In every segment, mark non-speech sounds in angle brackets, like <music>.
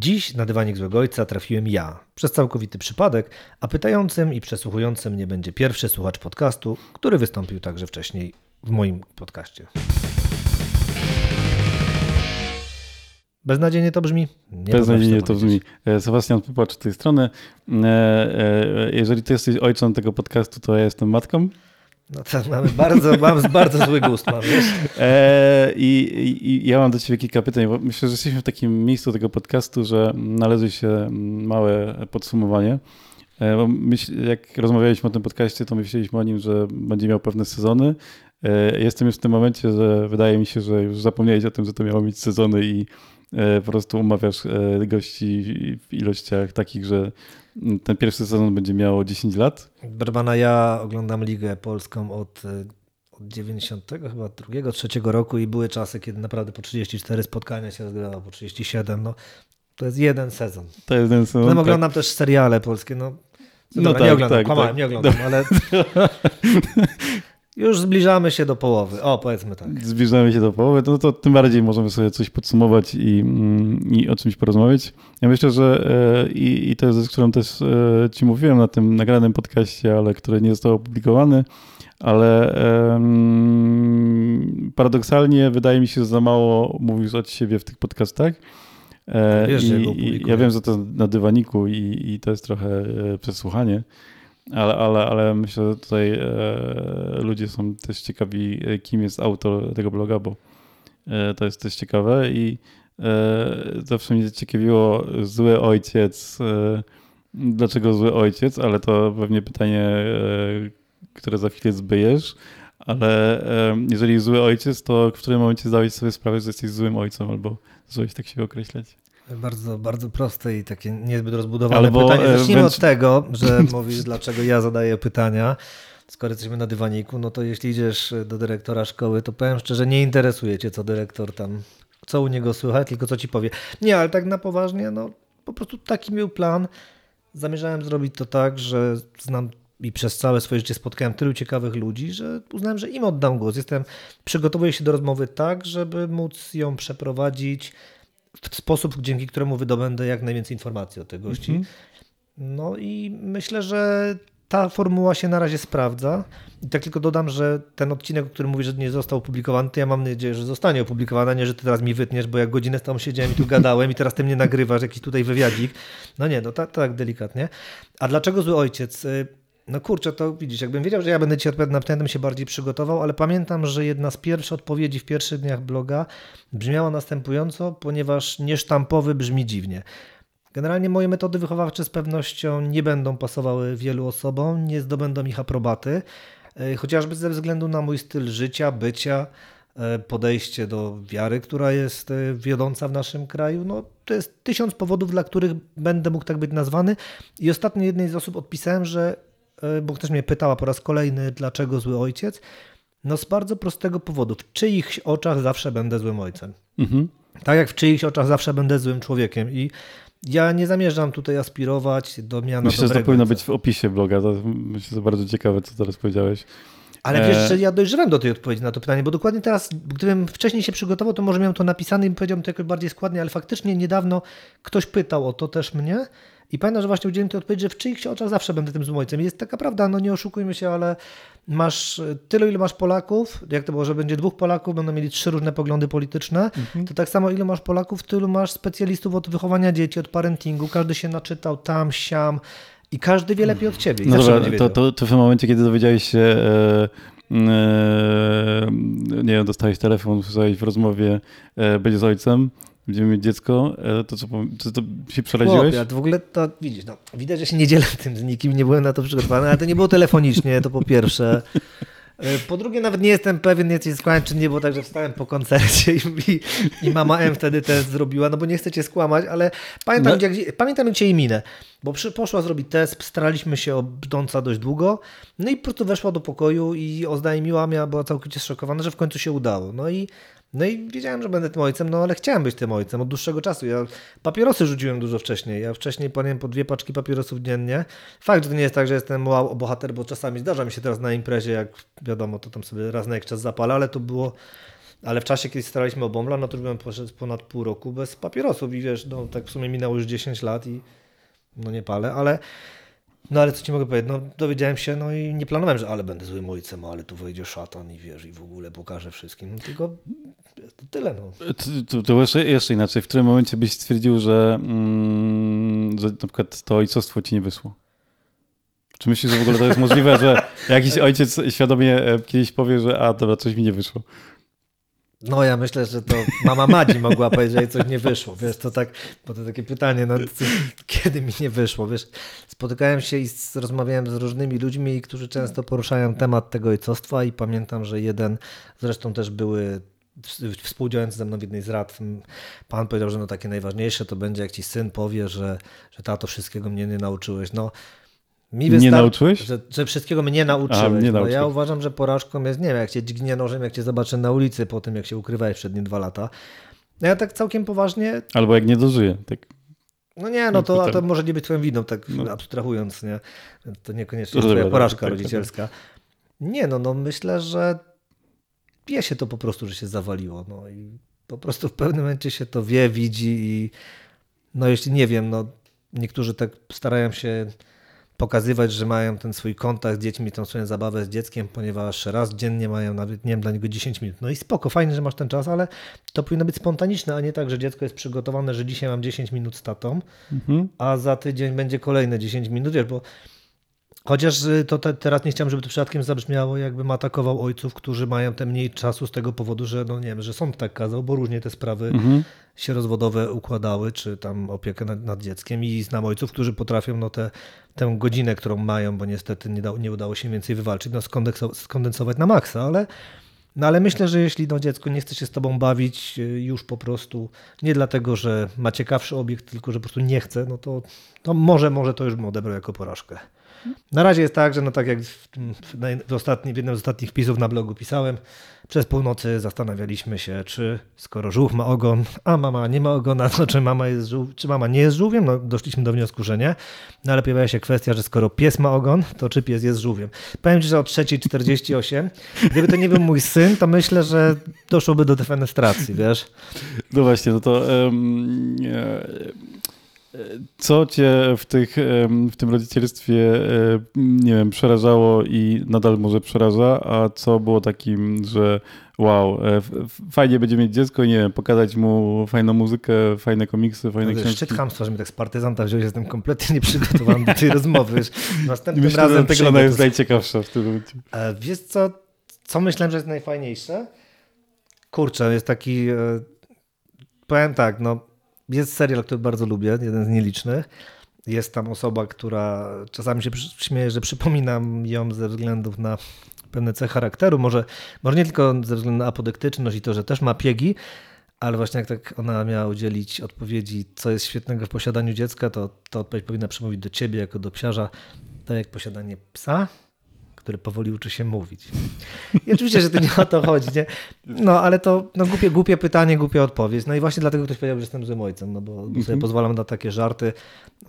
Dziś na dywanik złego ojca trafiłem ja, przez całkowity przypadek, a pytającym i przesłuchującym nie będzie pierwszy słuchacz podcastu, który wystąpił także wcześniej w moim podcaście. Beznadziejnie to brzmi? Nie Beznadziejnie to brzmi. E, Sebastian Popacz z tej strony. E, e, jeżeli ty jesteś ojcem tego podcastu, to ja jestem matką. No mamy bardzo, mam bardzo zły gust, mam? E, i, i, ja mam do ciebie kilka pytań, bo myślę, że jesteśmy w takim miejscu tego podcastu, że należy się małe podsumowanie. E, bo myśl, jak rozmawialiśmy o tym podcaście, to myśleliśmy o nim, że będzie miał pewne sezony. E, jestem już w tym momencie, że wydaje mi się, że już zapomniałeś o tym, że to miało mieć sezony i po prostu umawiasz e, gości w ilościach takich, że ten pierwszy sezon będzie miał 10 lat. Berbana, ja oglądam Ligę Polską od, e, od 90 chyba drugiego, trzeciego roku i były czasy, kiedy naprawdę po 34 spotkania się rozgrywało, po 37. No, to jest jeden sezon. To jest jeden sezon. Potem tak. oglądam też seriale polskie. No, no dobra, tak, nie oglądam, tak, kłamałem, tak. nie oglądam, ale <laughs> Już zbliżamy się do połowy. O, powiedzmy tak. Zbliżamy się do połowy, no to tym bardziej możemy sobie coś podsumować i, mm, i o czymś porozmawiać. Ja myślę, że e, i, i to jest rzecz, którą też e, Ci mówiłem na tym nagranym podcaście, ale który nie został opublikowany, ale um, paradoksalnie wydaje mi się, że za mało mówisz od siebie w tych podcastach. E, Wiesz, I, i ja wiem, że to na dywaniku i, i to jest trochę przesłuchanie. Ale, ale, ale myślę, że tutaj e, ludzie są też ciekawi, e, kim jest autor tego bloga, bo e, to jest też ciekawe i e, zawsze mnie ciekawiło zły ojciec. E, dlaczego zły ojciec? Ale to pewnie pytanie, e, które za chwilę zbyjesz. Ale jeżeli zły ojciec, to w którym momencie zdałeś sobie sprawę, że jesteś złym ojcem albo zacząłeś tak się określać? Bardzo, bardzo proste i takie niezbyt rozbudowane Albo, pytanie. E, Zacznijmy wręcz... od tego, że <laughs> mówisz, dlaczego ja zadaję pytania. Skoro jesteśmy na dywaniku, no to jeśli idziesz do dyrektora szkoły, to powiem szczerze, nie interesuje cię, co dyrektor tam, co u niego słychać, tylko co ci powie. Nie, ale tak na poważnie, no po prostu taki był plan. Zamierzałem zrobić to tak, że znam i przez całe swoje życie spotkałem tylu ciekawych ludzi, że uznałem, że im oddam głos. Jestem, przygotowuję się do rozmowy tak, żeby móc ją przeprowadzić w sposób, dzięki któremu wydobędę jak najwięcej informacji o tych gości. Mhm. No i myślę, że ta formuła się na razie sprawdza. I tak tylko dodam, że ten odcinek, o którym mówisz, że nie został opublikowany, to ja mam nadzieję, że zostanie opublikowany, nie, że ty teraz mi wytniesz, bo jak godzinę tam siedziałem i tu gadałem i teraz ty mnie nagrywasz, jakiś tutaj wywiadzik. No nie, no tak, tak delikatnie. A dlaczego zły ojciec? No kurczę, to widzisz, jakbym wiedział, że ja będę ci odpowiadał na pytanie, bym się bardziej przygotował, ale pamiętam, że jedna z pierwszych odpowiedzi w pierwszych dniach bloga brzmiała następująco, ponieważ niesztampowy brzmi dziwnie. Generalnie moje metody wychowawcze z pewnością nie będą pasowały wielu osobom, nie zdobędą ich aprobaty, e, chociażby ze względu na mój styl życia, bycia, e, podejście do wiary, która jest e, wiodąca w naszym kraju. No, to jest tysiąc powodów, dla których będę mógł tak być nazwany. I ostatnio jednej z osób odpisałem, że bo ktoś mnie pytała po raz kolejny, dlaczego zły ojciec. No z bardzo prostego powodu. W czyichś oczach zawsze będę złym ojcem. Mhm. Tak jak w czyichś oczach zawsze będę złym człowiekiem. I ja nie zamierzam tutaj aspirować do miana Myślę, że to powinno być w opisie bloga. To myślę, że to bardzo ciekawe, co teraz powiedziałeś. Ale wiesz, e, że ja dojrzewam do tej odpowiedzi na to pytanie, bo dokładnie teraz, gdybym wcześniej się przygotował, to może miałem to napisane i powiedziałbym to jakoś bardziej składnie, ale faktycznie niedawno ktoś pytał o to też mnie i pamiętam, że właśnie udzieliłem tej odpowiedzi, że w czyichś oczach zawsze będę tym złym ojcem. Jest taka prawda, no nie oszukujmy się, ale masz tyle, ile masz Polaków, jak to było, że będzie dwóch Polaków, będą mieli trzy różne poglądy polityczne, mhm. to tak samo ile masz Polaków, tylu masz specjalistów od wychowania dzieci, od parentingu, każdy się naczytał tam, siam i każdy wie lepiej od ciebie. no dobra, to, to, to, w momencie, kiedy dowiedziałeś się... E, e, nie wiem, dostałeś telefon, w rozmowie, e, będzie z ojcem, będziemy mieć dziecko, e, to co, to, to się przeraziłeś? Chłopie, w ogóle to widzisz, no, widać, że się nie dzielę tym z nikim, nie byłem na to przygotowany, ale to nie było telefonicznie, to po pierwsze. E, po drugie, nawet nie jestem pewien, nie skłamać, czy nie było tak, że wstałem po koncercie i, i, mama M wtedy test zrobiła, no bo nie chcę cię skłamać, ale pamiętam, no. gdzie, pamiętam cię i minę, bo przy, poszła zrobić test, staraliśmy się o dość długo, no i po prostu weszła do pokoju i oznajmiła, miała, była całkowicie zszokowana, że w końcu się udało. No i no i wiedziałem, że będę tym ojcem, no ale chciałem być tym ojcem od dłuższego czasu. Ja papierosy rzuciłem dużo wcześniej. Ja wcześniej paliłem po dwie paczki papierosów dziennie. Fakt, że to nie jest tak, że jestem wow, bohater, bo czasami zdarza mi się teraz na imprezie, jak wiadomo, to tam sobie raz na jakiś czas zapalę, ale to było ale w czasie, kiedy staraliśmy o Bombla, no to już byłem ponad pół roku bez papierosów i wiesz, no tak w sumie minęło już 10 lat i no nie palę, ale no ale co ci mogę powiedzieć, no dowiedziałem się, no i nie planowałem, że ale będę złym ojcem, ale tu wejdzie szatan i wiesz, i w ogóle pokażę wszystkim, no tylko to tyle, no. To, to jeszcze, jeszcze, inaczej, w którym momencie byś stwierdził, że, mm, że na przykład to ojcostwo ci nie wyszło? Czy myślisz, że w ogóle to jest możliwe, że jakiś ojciec świadomie e, kiedyś powie, że a dobra, coś mi nie wyszło? No ja myślę, że to mama Madzi mogła powiedzieć, że jej coś nie wyszło. Wiesz, to tak, bo to takie pytanie, no kiedy mi nie wyszło, wiesz. Spotykałem się i z, rozmawiałem z różnymi ludźmi, którzy często poruszają temat tego ojcostwa i pamiętam, że jeden, zresztą też były współdziałający ze mną w jednej z rad, pan powiedział, że no takie najważniejsze to będzie, jak ci syn powie, że, że tato wszystkiego mnie nie nauczyłeś. No mi nie nauczyłeś? Że, że, wszystkiego mnie nauczyłeś. A, mnie ja uważam, że porażką jest, nie wiem, jak cię dźgnie nożem, jak cię zobaczę na ulicy po tym, jak się ukrywałeś przed nim dwa lata. No ja tak całkiem poważnie... Albo jak nie dożyję. Tak. No nie, no to, a to może nie być twoją winą, tak no. abstrahując, nie? To niekoniecznie to twoja porażka tak, rodzicielska. Tak, Nie, no, no myślę, że wie się to po prostu, że się zawaliło. No i po prostu w pewnym momencie się to wie, widzi i no jeśli nie wiem, no niektórzy tak starają się pokazywać, że mają ten swój kontakt z dziećmi, tą swoją zabawę z dzieckiem, ponieważ raz dziennie mają nawet, nie wiem, dla niego 10 minut. No i spoko, fajnie, że masz ten czas, ale to powinno być spontaniczne, a nie tak, że dziecko jest przygotowane, że dzisiaj mam 10 minut z tatą, mhm. a za tydzień będzie kolejne 10 minut, wiesz, bo Chociaż y, to te, teraz nie chciałem, żeby to przypadkiem zabrzmiało, jakbym atakował ojców, którzy mają te mniej czasu z tego powodu, że no nie wiem, że sąd tak kazał, bo różnie te sprawy mhm. się rozwodowe układały, czy tam opiekę nad, nad, dzieckiem i znam ojców, którzy potrafią no te, tę godzinę, którą mają, bo niestety nie, da, nie udało się więcej wywalczyć, no skondensować na maksa, ale no ale myślę, że jeśli no, dziecko nie chce się z tobą bawić y, już po prostu, nie dlatego, że ma ciekawszy obiekt, tylko że po prostu nie chce, no to, to może, może to już bym odebrał jako porażkę. Na razie jest tak, że no tak jak w, w, ostatni, w jednym z ostatnich wpisów na blogu pisałem, przez północy zastanawialiśmy się, czy skoro żółw ma ogon, a mama nie ma ogona, to czy mama, jest żół, czy mama nie jest żółwiem? No doszliśmy do wniosku, że nie. No ale pojawia się kwestia, że skoro pies ma ogon, to czy pies jest żółwiem? Powiem Ci, że o 3.48, gdyby to nie był mój syn, to myślę, że doszłoby do defenestracji, wiesz? No właśnie, no to... Um, co cię w, tych, w tym rodzicielstwie, nie wiem, przerażało i nadal może przeraża, a co było takim, że wow, e, fajnie będzie mieć dziecko, nie wiem, pokazać mu fajną muzykę, fajne komiksy, fajne no, książki. Szczyt hamstwa, że tak z partyzanta wziął, jestem kompletnie nieprzygotowany do tej <laughs> rozmowy. Następnym Myślę, razem że tego jest najciekawsza w tym momencie. E, wiesz co, co myślałem, że jest najfajniejsze? Kurczę, jest taki, e, powiem tak, no jest serial, który bardzo lubię, jeden z nielicznych. Jest tam osoba, która czasami się śmieje, że przypominam ją ze względów na pewne cechy charakteru. Może, może nie tylko ze względu na apodyktyczność i to, że też ma piegi, ale właśnie jak tak ona miała udzielić odpowiedzi, co jest świetnego w posiadaniu dziecka, to ta odpowiedź powinna przemówić do ciebie jako do psiarza, tak jak posiadanie psa, który powoli uczy się mówić. I oczywiście, że to nie o to chodzi, nie? No, ale to no, głupie, głupie pytanie, głupia odpowiedź. No i właśnie dlatego ktoś powiedział, że jestem złym ojcem, no bo -hmm. sobie mhm. pozwalam na takie żarty.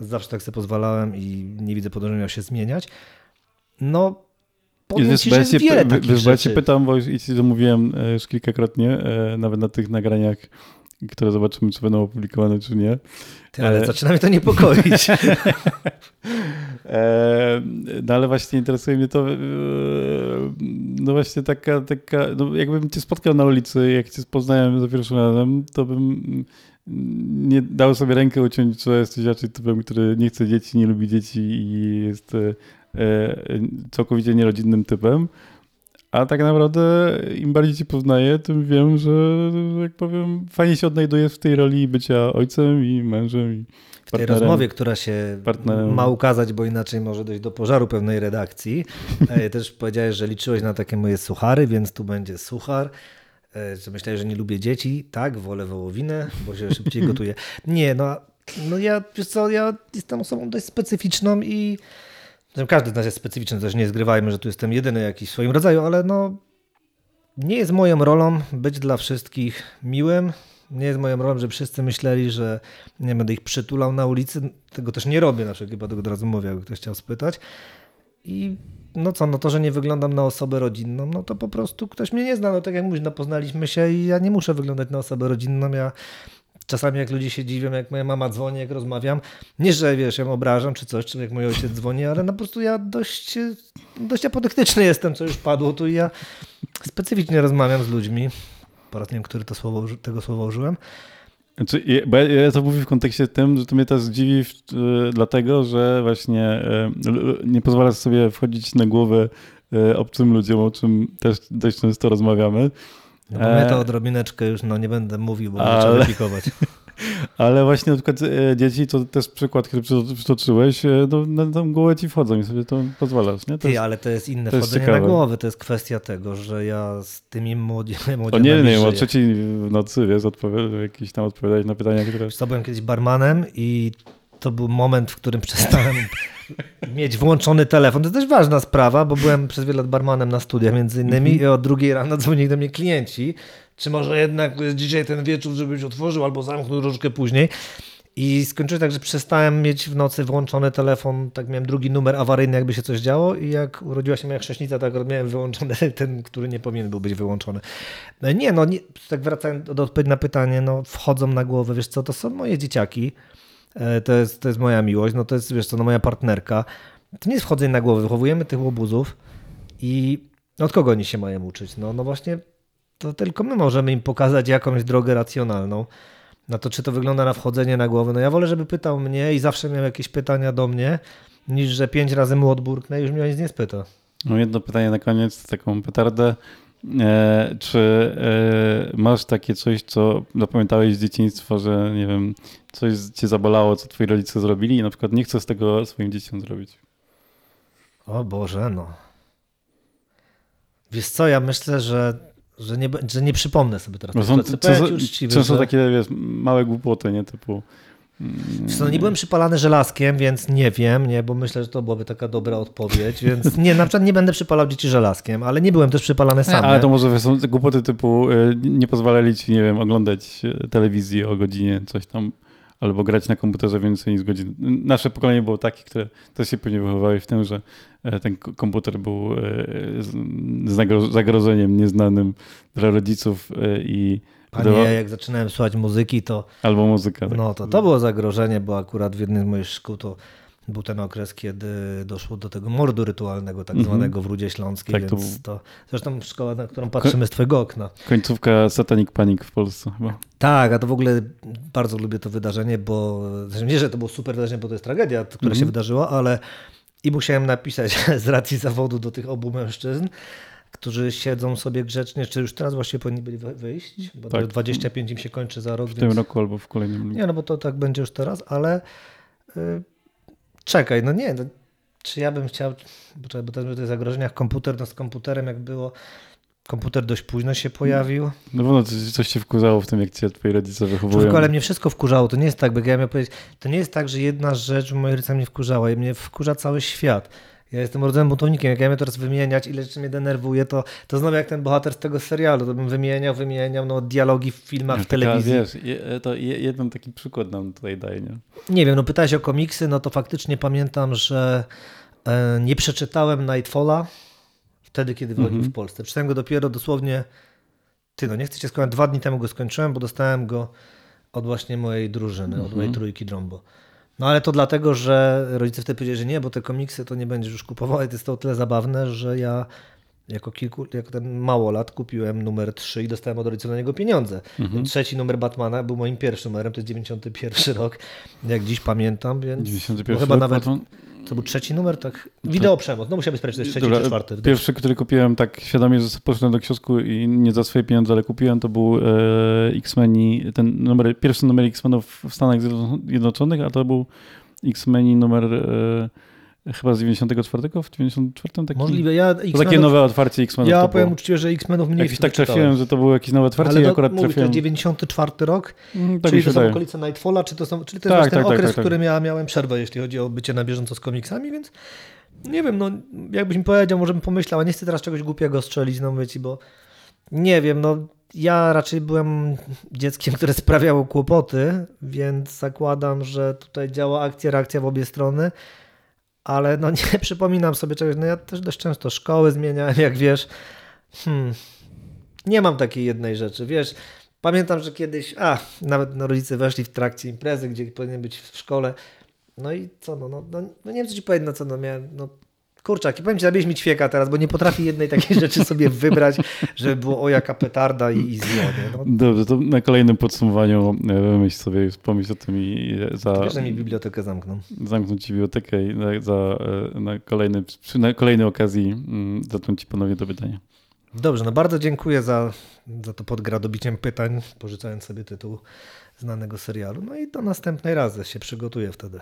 Zawsze tak sobie pozwalałem i nie widzę podejrzenia się zmieniać. No, powiem ci, że jest wiele takich wiesz, rzeczy. Ja cię pytam, bo i ci to mówiłem e, już kilkakrotnie, e, nawet na tych nagraniach które zobaczymy, czy będą opublikowane, czy nie. Ty, ale e... zaczyna mnie to niepokoić. <laughs> e... No ale właśnie interesuje mnie to, e... no właśnie taka, taka, no jakbym cię spotkał na ulicy, jak cię poznałem za pierwszym razem, to bym nie dał sobie rękę uciąć, że jesteś raczej typem, który nie chce dzieci, nie lubi dzieci i jest e, całkowicie nierodzinnym typem. A tak naprawdę im bardziej cię poznaję, tym wiem, że, jak powiem, fajnie się odnajduję w tej roli bycia ojcem i mężem. I w tej rozmowie, która się partnerem. ma ukazać, bo inaczej może dojść do pożaru pewnej redakcji. E, też powiedziałeś, że liczyłeś na takie moje suchary, więc tu będzie suchar. E, że myślałeś, że nie lubię dzieci. Tak, wolę wołowinę, bo się szybciej gotuje. Nie, no, no ja, wiesz co, ja jestem osobą dość specyficzną i każdy z nas jest specyficzny, też nie zgrywajmy, że tu jestem jedyny jakiś w swoim rodzaju, ale no nie jest moją rolą być dla wszystkich miłym. Nie jest moją rolą, żeby wszyscy myśleli, że nie będę ich przytulał na ulicy. Tego też nie robię, na chyba tego od razu mówię, jakby ktoś chciał spytać. I no co, no to, że nie wyglądam na osobę rodzinną, no to po prostu ktoś mnie nie zna, no tak jak mówisz, no poznaliśmy się i ja nie muszę wyglądać na osobę rodzinną, ja czasami jak ludzie się dziwią, jak moja mama dzwoni, jak rozmawiam, nie, że wiesz, ją obrażam czy coś, czy jak mój ojciec dzwoni, ale no po prostu ja dość, dość apodyktyczny jestem, co już padło tu i ja specyficznie rozmawiam z ludźmi, po raz nie wiem, który to słowo, tego słowa użyłem, znaczy, bo ja, to mówię w kontekście tym, że to mnie też dziwi w, e, dlatego, że właśnie e, nie pozwala sobie wchodzić na głowę e, obcym ludziom, o czym też dość często rozmawiamy. No bo my to odrobineczkę już no, nie będę mówił, bo Ale... będę replikować. <laughs> Ale właśnie na przykład dzieci, to też przykład, który przytoczyłeś, no, na tą głowę ci wchodzą i sobie to pozwalasz, nie? To Ty, jest, ale to jest inne to wchodzenie jest na głowę, to jest kwestia tego, że ja z tymi młodymi <laughs> O nie, nie, o trzeciej w nocy, wiesz, jakieś tam odpowiadać na pytania, które... Co byłem kiedyś barmanem i to był moment, w którym <laughs> przestałem mieć włączony telefon. To jest też ważna sprawa, bo byłem przez wiele lat barmanem na studiach między innymi i o drugiej rano dzwonili do mnie klienci, czy może jednak dzisiaj ten wieczór, żebyś otworzył albo zamknął troszkę później. I skończyłem tak, że przestałem mieć w nocy włączony telefon, tak miałem drugi numer awaryjny, jakby się coś działo i jak urodziła się moja chrześnica, tak miałem wyłączony <laughs> ten, który nie powinien był być wyłączony. No nie, no nie, tak wracając do odpowiedzi na pytanie, no wchodzą na głowę, wiesz co, to są moje dzieciaki, e, to jest, to jest moja miłość, no to jest, wiesz co, no moja partnerka. To nie jest wchodzenie na głowę, wychowujemy tych łobuzów i od kogo oni się mają uczyć? No, no właśnie to tylko my możemy im pokazać jakąś drogę racjonalną. Na to, czy to wygląda na wchodzenie na głowę. No ja wolę, żeby pytał mnie i zawsze miał jakieś pytania do mnie, niż że pięć razy mu odburknę i już mnie nic nie spyta. No jedno pytanie na koniec, taką petardę. E, czy e, masz takie coś, co zapamiętałeś z dzieciństwa, że nie wiem, coś cię zabolało, co twoi rodzice zrobili i na przykład nie chcesz tego swoim dzieciom zrobić? O Boże, no. Wiesz co, ja myślę, że że nie, że nie przypomnę sobie teraz. No są, co, są takie wiesz, małe głupoty, nie? Typu... No nie byłem przypalany żelazkiem, więc nie wiem, nie, bo myślę, że to byłaby taka dobra odpowiedź, więc <laughs> nie, na przykład nie będę przypalał dzieci żelazkiem, ale nie byłem też przypalany sam. Ale to może są głupoty typu y, nie pozwalali ci, nie wiem, oglądać y, telewizji o godzinie, coś tam albo grać na komputerze więcej niż godzin. Nasze pokolenie było takie, które też się pewnie wychowały w tym, że e, ten komputer był e, zagrożeniem nieznanym dla rodziców e, i Panie, jak zaczynałem słuchać muzyki, to. Albo muzyka. Tak. No to to było zagrożenie, bo akurat w jednym z moich szkół to był ten okres, kiedy doszło do tego mordu rytualnego, tak mhm. zwanego w Rudzie Śląskiej, tak, więc to, to zresztą szkoła, na którą patrzymy z twojego okna. Końcówka Satanic Panic w Polsce chyba. Tak, a to w ogóle bardzo lubię to wydarzenie, bo nie, że to było super wydarzenie, bo to jest tragedia, która mhm. się wydarzyła, ale i musiałem napisać <laughs> z racji zawodu do tych obu mężczyzn, którzy siedzą sobie grzecznie, czy już teraz właściwie powinni byli wyjść, bo tak. 25 im się kończy za rok. W tym roku albo w kolejnym. Nie, no bo to tak będzie już teraz, ale... Yy, Czekaj, no nie, no, czy ja bym chciał, bo, bo też w tych zagrożeniach komputer, no z komputerem jak było, komputer dość późno się pojawił. No bo no, coś się wkurzało w tym, jak cię twoi rodzice wychowują. Człowieku, ale mnie wszystko wkurzało, to nie jest tak, by ja miał powiedzieć, to nie jest tak, że jedna rzecz moi rodzice mnie wkurzała, mnie wkurza cały świat. Ja jestem rodzonym buntownikiem. Jak ja miałem teraz wymieniać, ile rzeczy mnie denerwuje, to, to znowu jak ten bohater z tego serialu, to bym wymieniał, wymieniał no, dialogi w filmach, w telewizji. Wiesz, to jeden taki przykład nam tutaj daje, nie? Nie wiem, no pytałeś o komiksy, no to faktycznie pamiętam, że e, nie przeczytałem Nightfalla wtedy, kiedy wychodził mhm. w Polsce. Przeczytałem go dopiero dosłownie, ty no nie chcę cię skończyć, dwa dni temu go skończyłem, bo dostałem go od właśnie mojej drużyny, mhm. od mojej trójki Drombo. No ale to dlatego, że rodzice wtedy powiedzieli, że nie, bo te komiksy to nie będziesz już kupował. I to jest to o tyle zabawne, że ja jako kilku, jako ten mało lat kupiłem numer 3 i dostałem od rodziców na niego pieniądze. Mhm. Trzeci numer Batmana był moim pierwszym numerem, to jest 91 rok, jak dziś pamiętam, więc 91 chyba nawet Batman? To był trzeci numer, tak? Wideo przemoc, no musiałby sprawdzić, to jest trzeci Dobra, czy czwarty. Pierwszy, który kupiłem tak świadomie, że poszedłem do kiosku i nie za swoje pieniądze, ale kupiłem, to był e, X-Men, ten numer, pierwszy numer X-Menów w Stanach Zjednoczonych, a to był X-Men numer... E, Chyba z 94? W 94 taki? Możliwe. Ja to takie nowe otwarcie X-Menów. Ja powiem uczciwie, że X-Menów mniej Jakiś tak trafiłem, że to było jakieś nowe otwarcie Ale i akurat mówię, trafiłem. to 94 rok, mm, tak czyli to są okolice Nightfalla, czy to są, czyli to jest tak, ten tak, tak, okres, tak, tak, w którym ja miałem przerwę, jeśli chodzi o bycie na bieżąco z komiksami, więc nie wiem, no jakbyś mi powiedział, może bym pomyślał, a nie chcę teraz czegoś głupiego strzelić, no mówię bo nie wiem, no ja raczej byłem dzieckiem, które sprawiało kłopoty, więc zakładam, że tutaj działa akcja, reakcja w obie strony ale no nie <laughs> przypominam sobie czegoś. No ja też dość często szkoły zmieniałem, jak wiesz. Hmm, nie mam takiej jednej rzeczy, wiesz. Pamiętam, że kiedyś, a nawet no, rodzice weszli w trakcie imprezy, gdzie powinien być w szkole. No i co, no, no, no, no nie wiem, co ci powiedzieć, no co, no miałem, no kurczak, i powiem ci, zabierz mi ćwieka teraz, bo nie potrafi jednej takiej <laughs> rzeczy sobie wybrać, żeby było o jaka petarda i, i zło. No. Dobrze, to na kolejnym podsumowaniu e, wymyśl sobie, pomyśl o tym i za... Wiesz, że mi bibliotekę zamkną. Zamkną ci bibliotekę i na, za, e, na, kolejny, przy na kolejnej okazji mm, zaczną ci ponownie to pytanie. Dobrze, no bardzo dziękuję za, za to podgradobiciem pytań, porzucając sobie tytuł znanego serialu. No i do następnej razy się przygotuję wtedy.